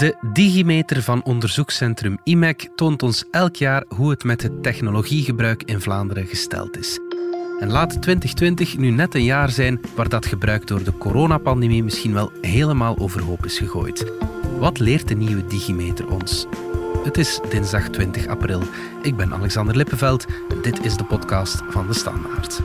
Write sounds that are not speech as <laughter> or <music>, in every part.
De Digimeter van onderzoekscentrum IMEC toont ons elk jaar hoe het met het technologiegebruik in Vlaanderen gesteld is. En laat 2020 nu net een jaar zijn waar dat gebruik door de coronapandemie misschien wel helemaal overhoop is gegooid. Wat leert de nieuwe Digimeter ons? Het is dinsdag 20 april. Ik ben Alexander Lippenveld. Dit is de podcast van de Standaard.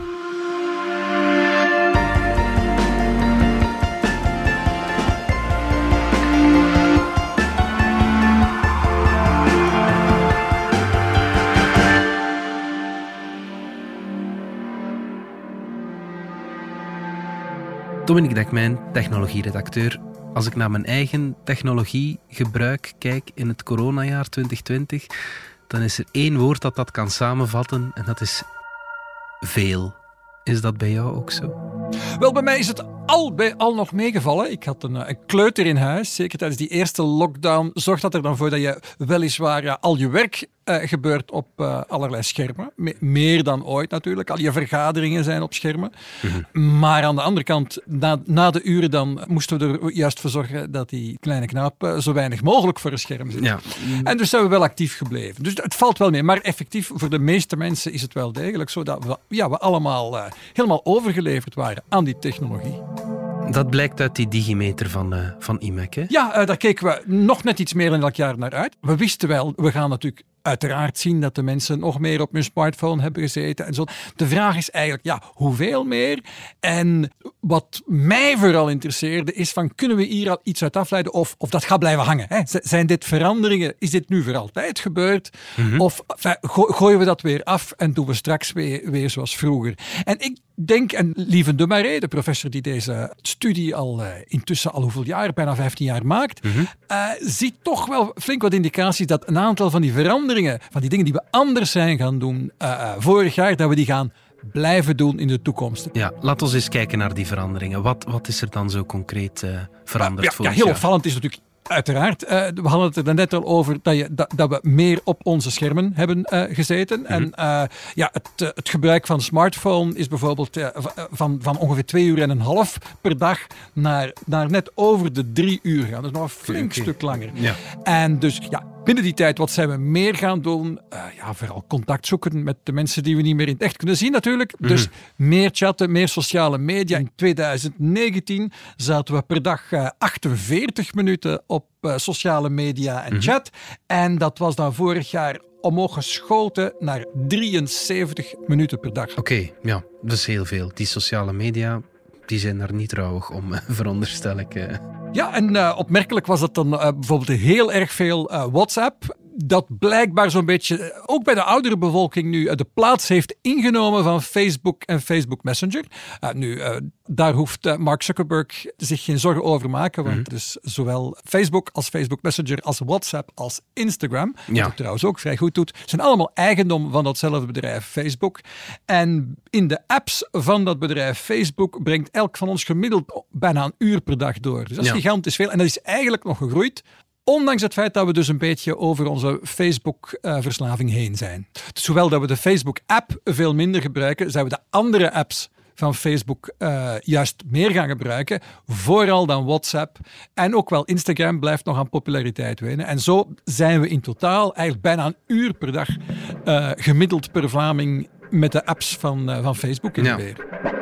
Dominique Dekmijn, technologieredacteur. Als ik naar mijn eigen technologiegebruik kijk in het coronajaar 2020, dan is er één woord dat dat kan samenvatten en dat is veel. Is dat bij jou ook zo? Wel, bij mij is het al bij al nog meegevallen. Ik had een, eh, een kleuter in huis. Zeker tijdens die eerste lockdown zorgt dat er dan voor dat je weliswaar ja, al je werk uh, gebeurt op uh, allerlei schermen. Me meer dan ooit natuurlijk. Al je vergaderingen zijn op schermen. Mm -hmm. Maar aan de andere kant, na, na, de uren dan moesten we er juist voor zorgen dat die kleine knaap uh, zo weinig mogelijk voor een scherm zit. Ja. En dus zijn we wel actief gebleven. Dus het valt wel mee. Maar effectief, voor de meeste mensen is het wel degelijk zo dat we, ja, we allemaal helemaal overgeleverd waren aan die technologie. Dat blijkt uit die digimeter van, uh, van IMEC. Hè? Ja, uh, daar keken we nog net iets meer dan elk jaar naar uit. We wisten wel, we gaan natuurlijk uiteraard zien dat de mensen nog meer op hun smartphone hebben gezeten en zo. De vraag is eigenlijk, ja, hoeveel meer? En wat mij vooral interesseerde is van, kunnen we hier al iets uit afleiden of, of dat gaat blijven hangen? Hè? Zijn dit veranderingen? Is dit nu voor altijd gebeurd? Mm -hmm. Of enfin, gooien we dat weer af en doen we straks weer, weer zoals vroeger? En ik denk, en Lieven de Marais, de professor die deze studie al uh, intussen al hoeveel jaar, bijna 15 jaar maakt, mm -hmm. uh, ziet toch wel flink wat indicaties dat een aantal van die veranderingen, van die dingen die we anders zijn gaan doen uh, vorig jaar, dat we die gaan blijven doen in de toekomst. Ja, laten we eens kijken naar die veranderingen. Wat, wat is er dan zo concreet veranderd? Ja, ja, ja heel opvallend is natuurlijk Uiteraard. Uh, we hadden het er net al over dat, je, dat, dat we meer op onze schermen hebben uh, gezeten. Mm -hmm. En uh, ja, het, het, gebruik van smartphone is bijvoorbeeld van, van ongeveer twee uur en een half per dag naar, naar net over de drie uur gaan. Dat is nog een flink okay. stuk langer. Ja. En dus ja, binnen die tijd, wat zijn we meer gaan doen? ja, vooral contact zoeken met de mensen die we niet meer in het echt kunnen zien natuurlijk. Mm -hmm. Dus meer chatten, meer sociale media. In 2019 zaten we per dag 48 minuten op uh, sociale media en mm -hmm. chat. En dat was dan vorig jaar omhoog geschoten naar 73 minuten per dag. Oké, okay, ja, dat is heel veel. Die sociale media, die zijn daar niet rouwig om, <laughs> veronderstel ik. Uh. Ja, en uh, opmerkelijk was dat dan uh, bijvoorbeeld heel erg veel WhatsApp dat blijkbaar zo'n beetje, ook bij de oudere bevolking nu, de plaats heeft ingenomen van Facebook en Facebook Messenger. Uh, nu, uh, daar hoeft uh, Mark Zuckerberg zich geen zorgen over maken, want mm -hmm. dus zowel Facebook als Facebook Messenger, als WhatsApp, als Instagram, ja. wat hij trouwens ook vrij goed doet, zijn allemaal eigendom van datzelfde bedrijf Facebook. En in de apps van dat bedrijf Facebook brengt elk van ons gemiddeld bijna een uur per dag door. Dus dat is ja. gigantisch veel. En dat is eigenlijk nog gegroeid Ondanks het feit dat we dus een beetje over onze Facebook-verslaving heen zijn. Dus hoewel dat we de Facebook-app veel minder gebruiken, zijn we de andere apps van Facebook uh, juist meer gaan gebruiken. Vooral dan WhatsApp. En ook wel Instagram blijft nog aan populariteit winnen. En zo zijn we in totaal eigenlijk bijna een uur per dag uh, gemiddeld per Vlaming met de apps van, uh, van Facebook in de weer.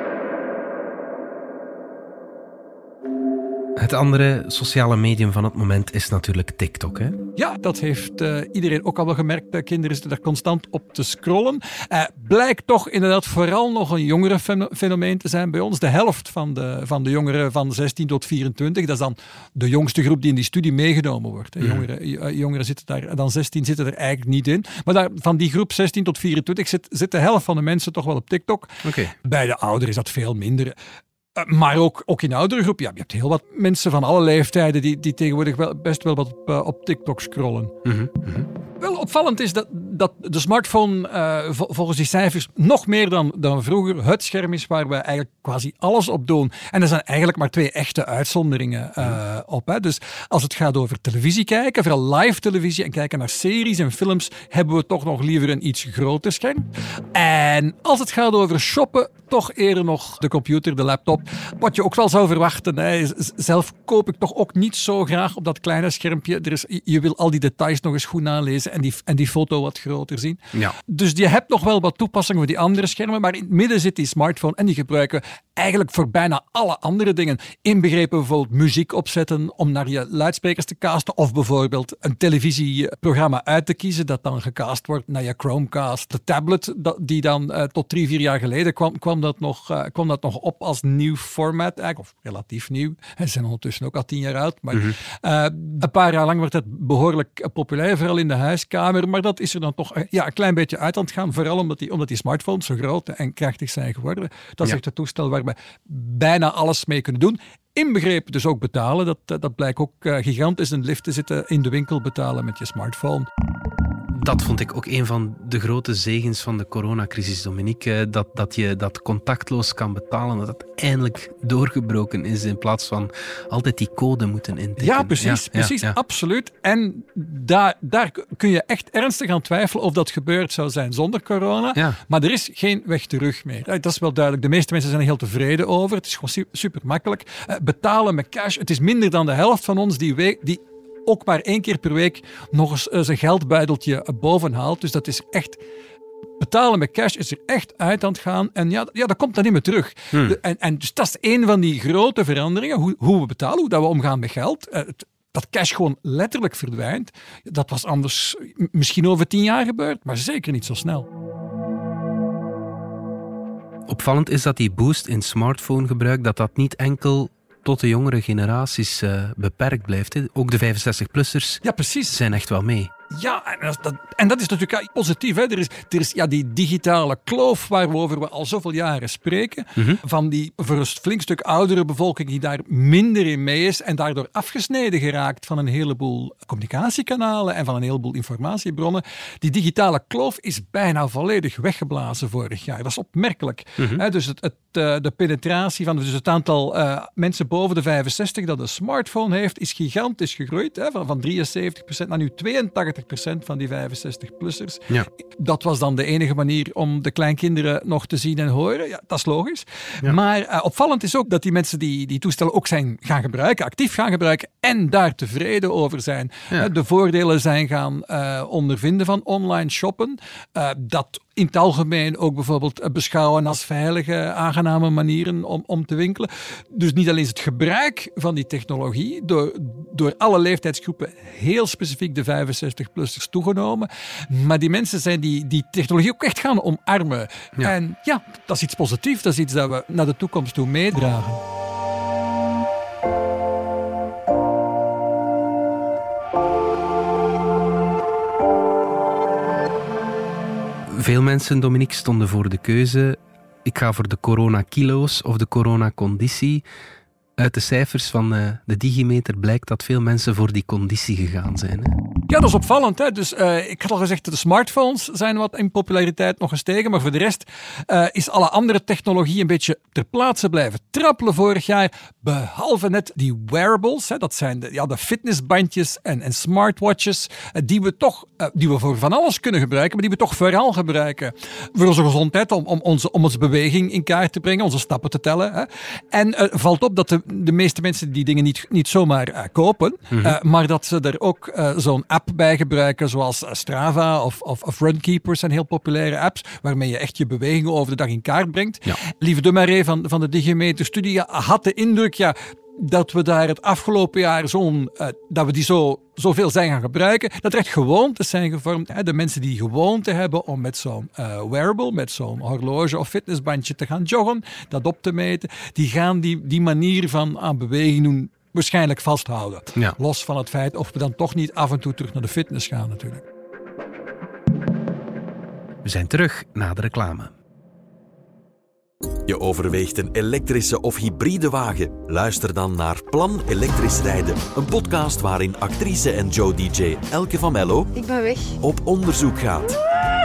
Het andere sociale medium van het moment is natuurlijk TikTok. Hè? Ja, dat heeft uh, iedereen ook al wel gemerkt. De kinderen zitten daar constant op te scrollen. Uh, blijkt toch inderdaad vooral nog een jongere fenomeen te zijn bij ons. De helft van de, van de jongeren van 16 tot 24, dat is dan de jongste groep die in die studie meegenomen wordt. Mm. Jongeren, jongeren zitten daar, dan 16 zitten er eigenlijk niet in. Maar daar, van die groep 16 tot 24 zit, zit de helft van de mensen toch wel op TikTok. Okay. Bij de ouderen is dat veel minder. Uh, maar ook, ook in oudere groep. Ja, je hebt heel wat mensen van alle leeftijden die, die tegenwoordig wel, best wel wat op, uh, op TikTok scrollen. Mm. Wel opvallend is dat dat de smartphone uh, volgens die cijfers nog meer dan, dan vroeger het scherm is waar we eigenlijk quasi alles op doen. En er zijn eigenlijk maar twee echte uitzonderingen uh, op. Hè. Dus als het gaat over televisie kijken, vooral live televisie en kijken naar series en films, hebben we toch nog liever een iets groter scherm. En als het gaat over shoppen, toch eerder nog de computer, de laptop. Wat je ook wel zou verwachten. Hè. Zelf koop ik toch ook niet zo graag op dat kleine schermpje. Er is, je wil al die details nog eens goed nalezen en die, en die foto wat groter zien. Ja. Dus je hebt nog wel wat toepassingen voor die andere schermen, maar in het midden zit die smartphone en die gebruiken we eigenlijk voor bijna alle andere dingen. Inbegrepen bijvoorbeeld muziek opzetten om naar je luidsprekers te casten of bijvoorbeeld een televisieprogramma uit te kiezen dat dan gecast wordt naar je Chromecast. De tablet die dan uh, tot drie, vier jaar geleden kwam, kwam dat nog, uh, kwam dat nog op als nieuw format, eigenlijk, of relatief nieuw. Ze zijn ondertussen ook al tien jaar oud, maar mm -hmm. uh, een paar jaar lang werd het behoorlijk populair, vooral in de huiskamer. Maar dat is er dan toch ja, een klein beetje uit aan het gaan, vooral omdat die, omdat die smartphones zo groot en krachtig zijn geworden. Dat is echt het toestel waar we bijna alles mee kunnen doen. Inbegrepen dus ook betalen. Dat, dat blijkt ook uh, gigantisch in liften zitten in de winkel betalen met je smartphone dat vond ik ook een van de grote zegens van de coronacrisis, Dominique. Dat, dat je dat contactloos kan betalen, dat het eindelijk doorgebroken is in plaats van altijd die code moeten intikken. Ja, precies, ja, precies ja, ja. absoluut. En daar, daar kun je echt ernstig aan twijfelen of dat gebeurd zou zijn zonder corona. Maar er is geen weg terug meer. Dat is wel duidelijk. De meeste mensen zijn er heel tevreden over. Het is gewoon super makkelijk. Betalen met cash. Het is minder dan de helft van ons die, die ook maar één keer per week nog eens uh, zijn geldbuideltje boven haalt. Dus dat is echt betalen met cash is er echt uit aan het gaan. En ja, ja dat komt dan niet meer terug. Hmm. De, en, en dus dat is een van die grote veranderingen. Hoe, hoe we betalen, hoe dat we omgaan met geld. Uh, het, dat cash gewoon letterlijk verdwijnt. Dat was anders misschien over tien jaar gebeurd, maar zeker niet zo snel. Opvallend is dat die boost in smartphonegebruik dat dat niet enkel tot de jongere generaties uh, beperkt blijft. Hè. Ook de 65-plussers ja, precies. zijn echt wel mee. Ja, en dat, en dat is natuurlijk positief. Hè. Er is, er is ja, die digitale kloof waarover we al zoveel jaren spreken. Mhm. Van die voor een flink stuk oudere bevolking die daar minder in mee is. En daardoor afgesneden geraakt van een heleboel communicatiekanalen en van een heleboel informatiebronnen. Die digitale kloof is bijna volledig weggeblazen vorig jaar. Dat is opmerkelijk. Mhm. Hè. Dus het, het, uh, de penetratie van dus het aantal uh, mensen boven de 65 dat een smartphone heeft, is gigantisch gegroeid. Hè. Van, van 73% naar nu 82% van die 65-plussers. Ja. Dat was dan de enige manier om de kleinkinderen nog te zien en horen. Ja, dat is logisch. Ja. Maar uh, opvallend is ook dat die mensen die die toestellen ook zijn gaan gebruiken, actief gaan gebruiken en daar tevreden over zijn. Ja. De voordelen zijn gaan uh, ondervinden van online shoppen. Dat in het algemeen ook bijvoorbeeld beschouwen als veilige, aangename manieren om, om te winkelen. Dus niet alleen het gebruik van die technologie door, door alle leeftijdsgroepen, heel specifiek de 65-plussers toegenomen, maar die mensen zijn die die technologie ook echt gaan omarmen. Ja. En ja, dat is iets positiefs, dat is iets dat we naar de toekomst toe meedragen. Veel mensen, Dominique, stonden voor de keuze: ik ga voor de coronakilo's of de coronaconditie. Uit de cijfers van uh, de Digimeter blijkt dat veel mensen voor die conditie gegaan zijn. Hè? Ja, dat is opvallend. Hè? Dus, uh, ik had al gezegd, de smartphones zijn wat in populariteit nog gestegen. Maar voor de rest uh, is alle andere technologie een beetje ter plaatse blijven trappelen vorig jaar. Behalve net die wearables. Hè? Dat zijn de, ja, de fitnessbandjes en, en smartwatches. die we toch die we voor van alles kunnen gebruiken. Maar die we toch vooral gebruiken voor onze gezondheid. Om, om, onze, om onze beweging in kaart te brengen. Onze stappen te tellen. Hè? En valt op dat de de meeste mensen die dingen niet, niet zomaar kopen, Mhm. maar dat ze er ook zo'n app bij gebruiken, zoals Strava of, of, of Runkeeper zijn heel populaire apps, waarmee je echt je bewegingen over de dag in kaart brengt. Ja. Lieve de Marais van, van de Digimeter studie had de indruk, ja, dat we daar het afgelopen jaar zo'n, uh, dat we die zo, zoveel zijn gaan gebruiken, dat er echt gewoontes zijn gevormd. Hè? De mensen die gewoonte hebben om met zo'n uh, wearable, met zo'n horloge of fitnessbandje te gaan joggen, dat op te meten, die gaan die, die manier van aan beweging doen waarschijnlijk vasthouden. Ja. Los van het feit of we dan toch niet af en toe terug naar de fitness gaan natuurlijk. We zijn terug na de reclame. Je overweegt een elektrische of hybride wagen? Luister dan naar Plan Elektrisch Rijden, een podcast waarin actrice en Joe DJ Elke van Mello Ik ben weg. op onderzoek gaat.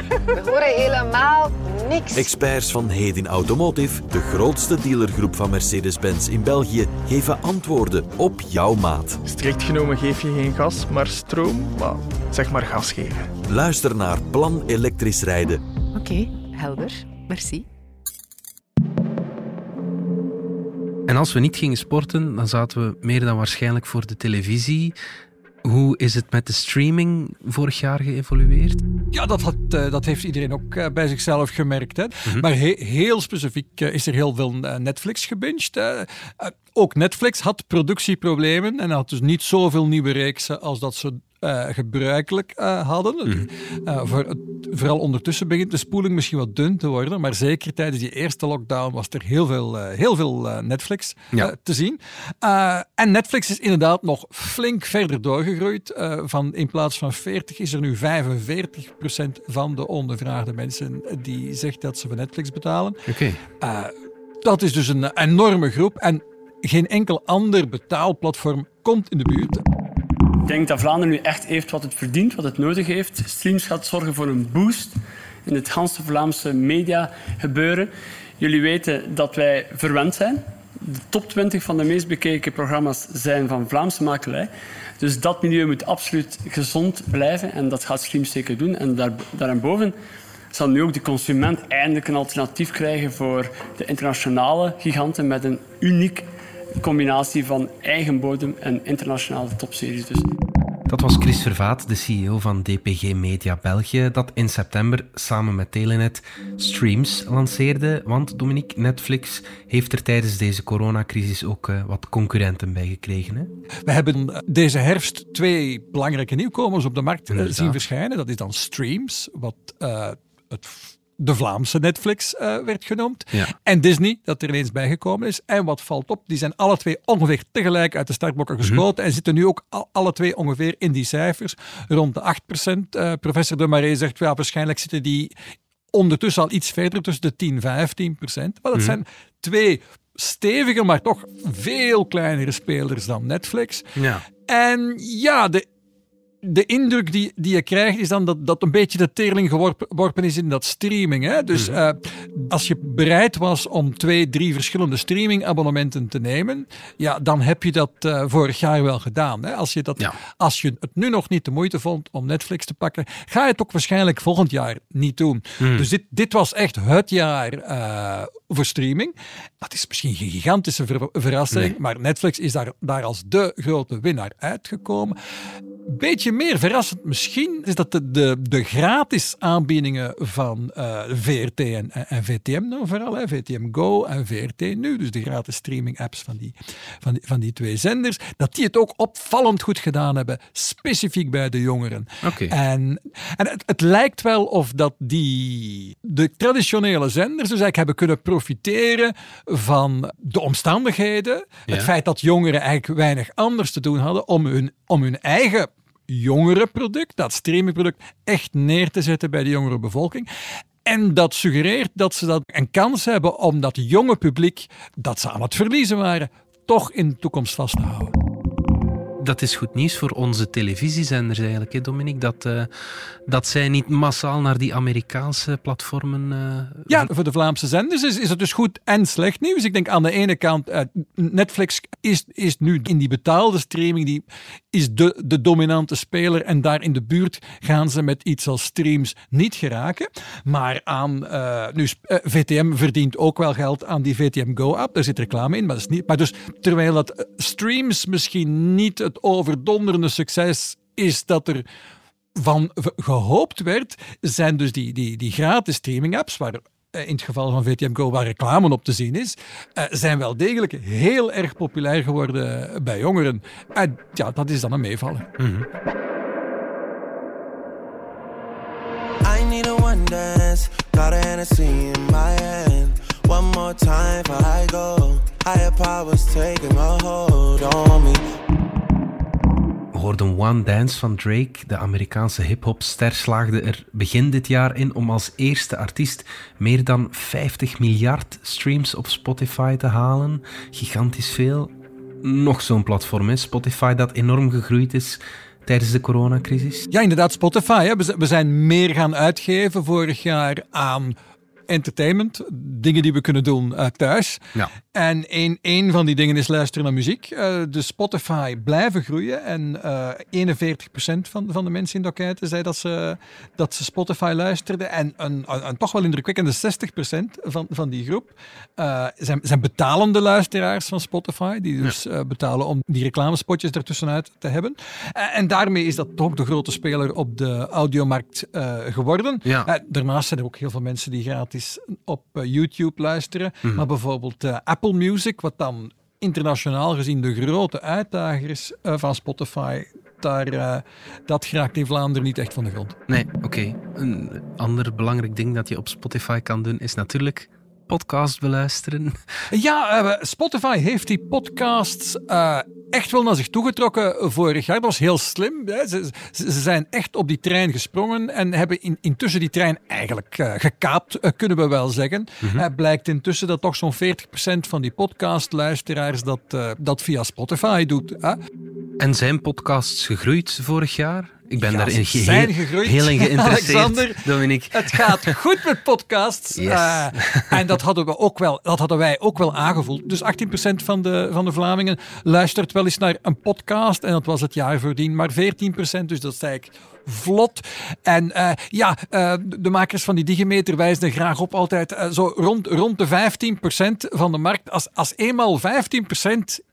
We horen helemaal niks. Experts van Hedin Automotive, de grootste dealergroep van Mercedes-Benz in België, geven antwoorden op jouw maat. Strikt genomen geef je geen gas, maar stroom, maar zeg maar gas geven. Luister naar Plan Elektrisch Rijden. Oké, helder. Merci. En als we niet gingen sporten, dan zaten we meer dan waarschijnlijk voor de televisie. Hoe is het met de streaming vorig jaar geëvolueerd? Ja, dat, had, eh, dat heeft iedereen ook eh, bij zichzelf gemerkt. Hè? Maar he- heel specifiek eh, is er heel veel Netflix gebinged. ook Netflix had productieproblemen en had dus niet zoveel nieuwe reeksen als dat ze eh, gebruikelijk eh, hadden. Eh, voor, het- vooral ondertussen begint de spoeling misschien wat dun te worden, maar zeker tijdens die eerste lockdown was er heel veel, heel veel Netflix Ja. te zien. En Netflix is inderdaad nog flink verder doorgegroeid. Van, in plaats van 40 is er nu 45% van de ondervraagde mensen die zegt dat ze voor Netflix betalen. Oké. Dat is dus een enorme groep en geen enkel ander betaalplatform komt in de buurt. Ik denk dat Vlaanderen nu echt heeft wat het verdient, wat het nodig heeft. Streams gaat zorgen voor een boost in het ganse Vlaamse media gebeuren. Jullie weten dat wij verwend zijn. De top 20 van de meest bekeken programma's zijn van Vlaamse makelij. Dus dat milieu moet absoluut gezond blijven en dat gaat Streams zeker doen. En daar, daarboven zal nu ook de consument eindelijk een alternatief krijgen voor de internationale giganten met een uniek combinatie van eigen bodem en internationale topseries. Dus. Dat was Chris Vervaat, de CEO van DPG Media België, dat in september samen met Telenet streams lanceerde. Want Dominique, Netflix heeft er tijdens deze coronacrisis ook eh, wat concurrenten bij gekregen. Hè? We hebben eh, deze herfst twee belangrijke nieuwkomers op de markt eh, zien verschijnen. Dat is dan Streams, wat het, de Vlaamse Netflix eh, werd genoemd. Ja. En Disney, dat er ineens bijgekomen is. En wat valt op, die zijn alle twee ongeveer tegelijk uit de startblokken geschoten en zitten nu ook al- alle twee ongeveer in die cijfers, rond de 8%. Eh, professor De Marais zegt, ja, waarschijnlijk zitten die ondertussen al iets verder, tussen de 10 15 procent. Maar dat zijn twee stevige, maar toch veel kleinere spelers dan Netflix. Ja. En ja, de, de indruk die, die je krijgt is dan dat, dat een beetje de teerling geworpen geworpen is in dat streaming. Hè? Dus eh, als je bereid was om twee, drie verschillende streamingabonnementen te nemen, ja, dan heb je dat eh, vorig jaar wel gedaan. Hè? Als, je dat, Ja. als je het nu nog niet de moeite vond om Netflix te pakken, ga je het ook waarschijnlijk volgend jaar niet doen. Dus dit, dit was echt het jaar eh, voor streaming. Dat is misschien geen gigantische ver- verrassing, maar Netflix is daar, daar als de grote winnaar uitgekomen. Beetje meer verrassend misschien is dat de, de, de gratis aanbiedingen van eh, VRT en, en VTM dan vooral, hè, VTM Go en VRT nu, dus de gratis streaming apps van die, van, die, van die twee zenders, dat die het ook opvallend goed gedaan hebben, specifiek bij de jongeren. Oké. En, en het, het lijkt wel of dat die, de traditionele zenders dus eigenlijk hebben kunnen profiteren van de omstandigheden. Ja. Het feit dat jongeren eigenlijk weinig anders te doen hadden om hun, om hun eigen jongerenproduct, dat streamingproduct, echt neer te zetten bij de jongere bevolking. En dat suggereert dat ze dat een kans hebben om dat jonge publiek, dat ze aan het verliezen waren, toch in de toekomst vast te houden. Dat is goed nieuws voor onze televisiezenders eigenlijk, hè, Dominique? Dat, eh, dat zij niet massaal naar die Amerikaanse platformen... eh, Ja, voor de Vlaamse zenders is, is het dus goed en slecht nieuws. Ik denk aan de ene kant, eh, Netflix is, is nu in die betaalde streaming, die is de, de dominante speler en daar in de buurt gaan ze met iets als streams niet geraken. Maar aan, nu, VTM verdient ook wel geld aan die VTM Go-app, daar zit reclame in, maar dat is niet... Maar dus, terwijl dat streams misschien niet het overdonderende succes is dat er van gehoopt werd, zijn dus die, die, die gratis streaming apps, waar eh, in het geval van VTM Go waar reclame op te zien is, eh, zijn wel degelijk heel erg populair geworden bij jongeren. En ja, dat is dan een meevaller. I need a one got a in my hand. One more time I go. Higher powers taking a hold on me. Hoorden Een One Dance van Drake, de Amerikaanse hip-hopster, slaagde er begin dit jaar in om als eerste artiest meer dan 50 miljard streams op Spotify te halen. Gigantisch veel. Nog zo'n platform is Spotify dat enorm gegroeid is tijdens de coronacrisis. Ja, inderdaad, Spotify. Hè. We zijn meer gaan uitgeven vorig jaar aan entertainment, dingen die we kunnen doen eh, thuis. Ja. En een, een van die dingen is luisteren naar muziek. Eh, de Spotify blijven groeien. En eh 41% van, van de mensen in de enquête zei dat ze, dat ze Spotify luisterden. En een, een, een toch wel indrukwekkende 60% van, van die groep eh, zijn, zijn betalende luisteraars van Spotify. Die dus eh, betalen om die reclamespotjes ertussenuit te hebben. Eh, en daarmee is dat toch de grote speler op de audiomarkt eh, geworden. Ja. Eh, daarnaast zijn er ook heel veel mensen die gratis op eh, YouTube luisteren. Maar bijvoorbeeld eh, Music, wat dan internationaal gezien de grote uitdager is eh, van Spotify, daar, eh, dat geraakt in Vlaanderen niet echt van de grond. Nee, oké. Een ander belangrijk ding dat je op Spotify kan doen is natuurlijk podcast beluisteren. <laughs> Ja, eh, Spotify heeft die podcasts eh, echt wel naar zich toegetrokken vorig jaar. Dat was heel slim. Hè. Ze, ze ze zijn echt op die trein gesprongen en hebben in, intussen die trein eigenlijk eh, gekaapt, kunnen we wel zeggen. Het blijkt intussen dat toch zo'n 40% van die podcastluisteraars dat, dat via Spotify doet. Hè. En zijn podcasts gegroeid vorig jaar? Ik ben heel, zijn gegroeid. heel in geïnteresseerd, <laughs> Alexander, Dominique. Het gaat goed met podcasts. <laughs> Yes. Eh, en dat hadden, we ook wel, dat hadden wij ook wel aangevoeld. Dus 18% van de, van de Vlamingen luistert wel eens naar een podcast. En dat was het jaar voordien maar 14%. Dus dat is eigenlijk vlot. En eh, ja, eh, de makers van die digimeter wijzen er graag op altijd eh, zo rond, rond de 15% van de markt. Als, als eenmaal 15%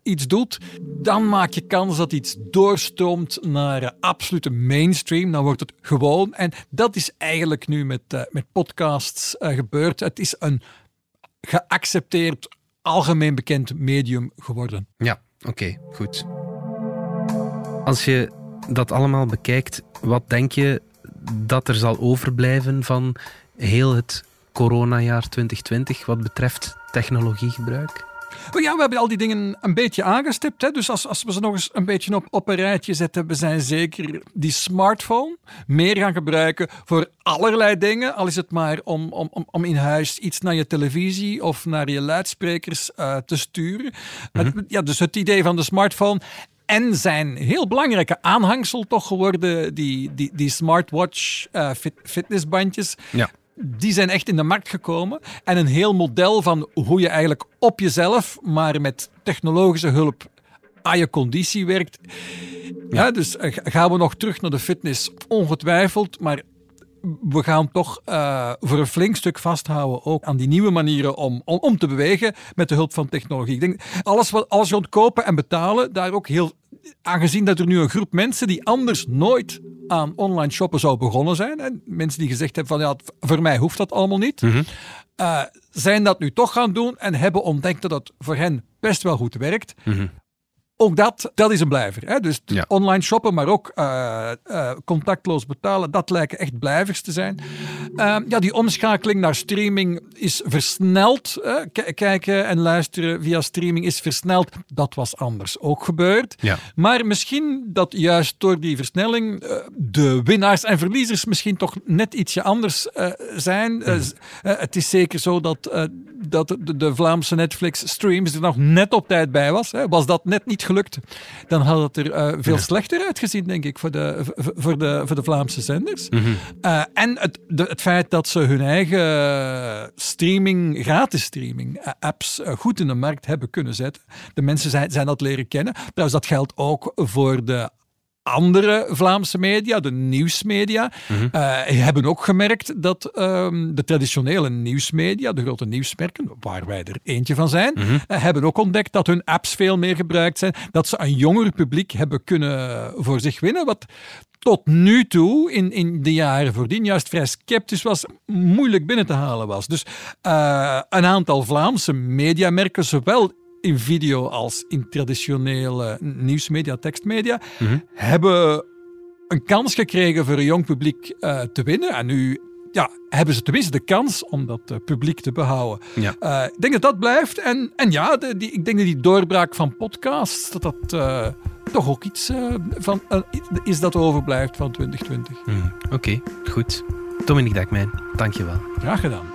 iets doet, dan maak je kans dat iets doorstroomt naar absolute mainstream. Dan wordt het gewoon. En dat is eigenlijk nu met, met podcasts gebeurd. Het is een geaccepteerd, algemeen bekend medium geworden. Ja, oké, goed. Als je dat allemaal bekijkt, wat denk je dat er zal overblijven van heel het coronajaar 2020 wat betreft technologiegebruik? Maar ja, we hebben al die dingen een beetje aangestipt. Hè? Dus als, als we ze nog eens een beetje op, op een rijtje zetten, we zijn zeker die smartphone meer gaan gebruiken voor allerlei dingen. Al is het maar om, om, om, in huis iets naar je televisie of naar je luidsprekers eh, te sturen. Het- ja, dus het idee van de smartphone. En zijn heel belangrijke aanhangsel toch geworden, die, die, die smartwatch eh, fit, fitnessbandjes Ja. die zijn echt in de markt gekomen. En een heel model van hoe je eigenlijk op jezelf, maar met technologische hulp, aan je conditie werkt. Ja, dus eh, gaan we nog terug naar de fitness? Ongetwijfeld, maar we gaan toch eh, voor een flink stuk vasthouden ook aan die nieuwe manieren om, om, om te bewegen met de hulp van technologie. Ik denk, alles, wat, alles rond kopen en betalen, daar ook heel... Aangezien dat er nu een groep mensen die anders nooit aan online shoppen zou begonnen zijn, en mensen die gezegd hebben van ja, voor mij hoeft dat allemaal niet, eh, zijn dat nu toch gaan doen en hebben ontdekt dat het voor hen best wel goed werkt. Ook dat, dat is een blijver. Hè? Dus Ja. online shoppen, maar ook eh, eh, contactloos betalen, dat lijken echt blijvers te zijn. Eh, ja, die omschakeling naar streaming is versneld. kijken en luisteren via streaming is versneld. Dat was anders ook gebeurd. Ja. Maar misschien dat juist door die versnelling eh, de winnaars en verliezers misschien toch net ietsje anders zijn. Eh, het is zeker zo dat, dat de, de Vlaamse Netflix streams er nog net op tijd bij was. Hè. Was dat net niet gelukt, dan had het er eh, veel slechter uitgezien, denk ik, voor de, voor de, voor de Vlaamse zenders. Eh, en het, de- het feit dat ze hun eigen streaming, gratis streaming, eh, apps goed in de markt hebben kunnen zetten. De mensen zijn, zijn dat leren kennen. Trouwens, dat geldt ook voor de andere Vlaamse media, de nieuwsmedia, eh, hebben ook gemerkt dat ehm, de traditionele nieuwsmedia, de grote nieuwsmerken, waar wij er eentje van zijn, eh, hebben ook ontdekt dat hun apps veel meer gebruikt zijn, dat ze een jonger publiek hebben kunnen voor zich winnen, wat tot nu toe, in, in de jaren voordien, juist vrij sceptisch was, moeilijk binnen te halen was. Dus eh, een aantal Vlaamse mediamerken, zowel in video als in traditionele nieuwsmedia, tekstmedia, hebben een kans gekregen voor een jong publiek eh, te winnen. En nu ja, hebben ze tenminste de kans om dat eh, publiek te behouden. Ja. Eh, ik denk dat dat blijft. En, en ja, de, die, ik denk dat die doorbraak van podcasts, dat dat, toch ook iets van, is dat overblijft van 2020. Hmm, Oké, goed. Dominique Dekmijn, dankjewel. Graag gedaan.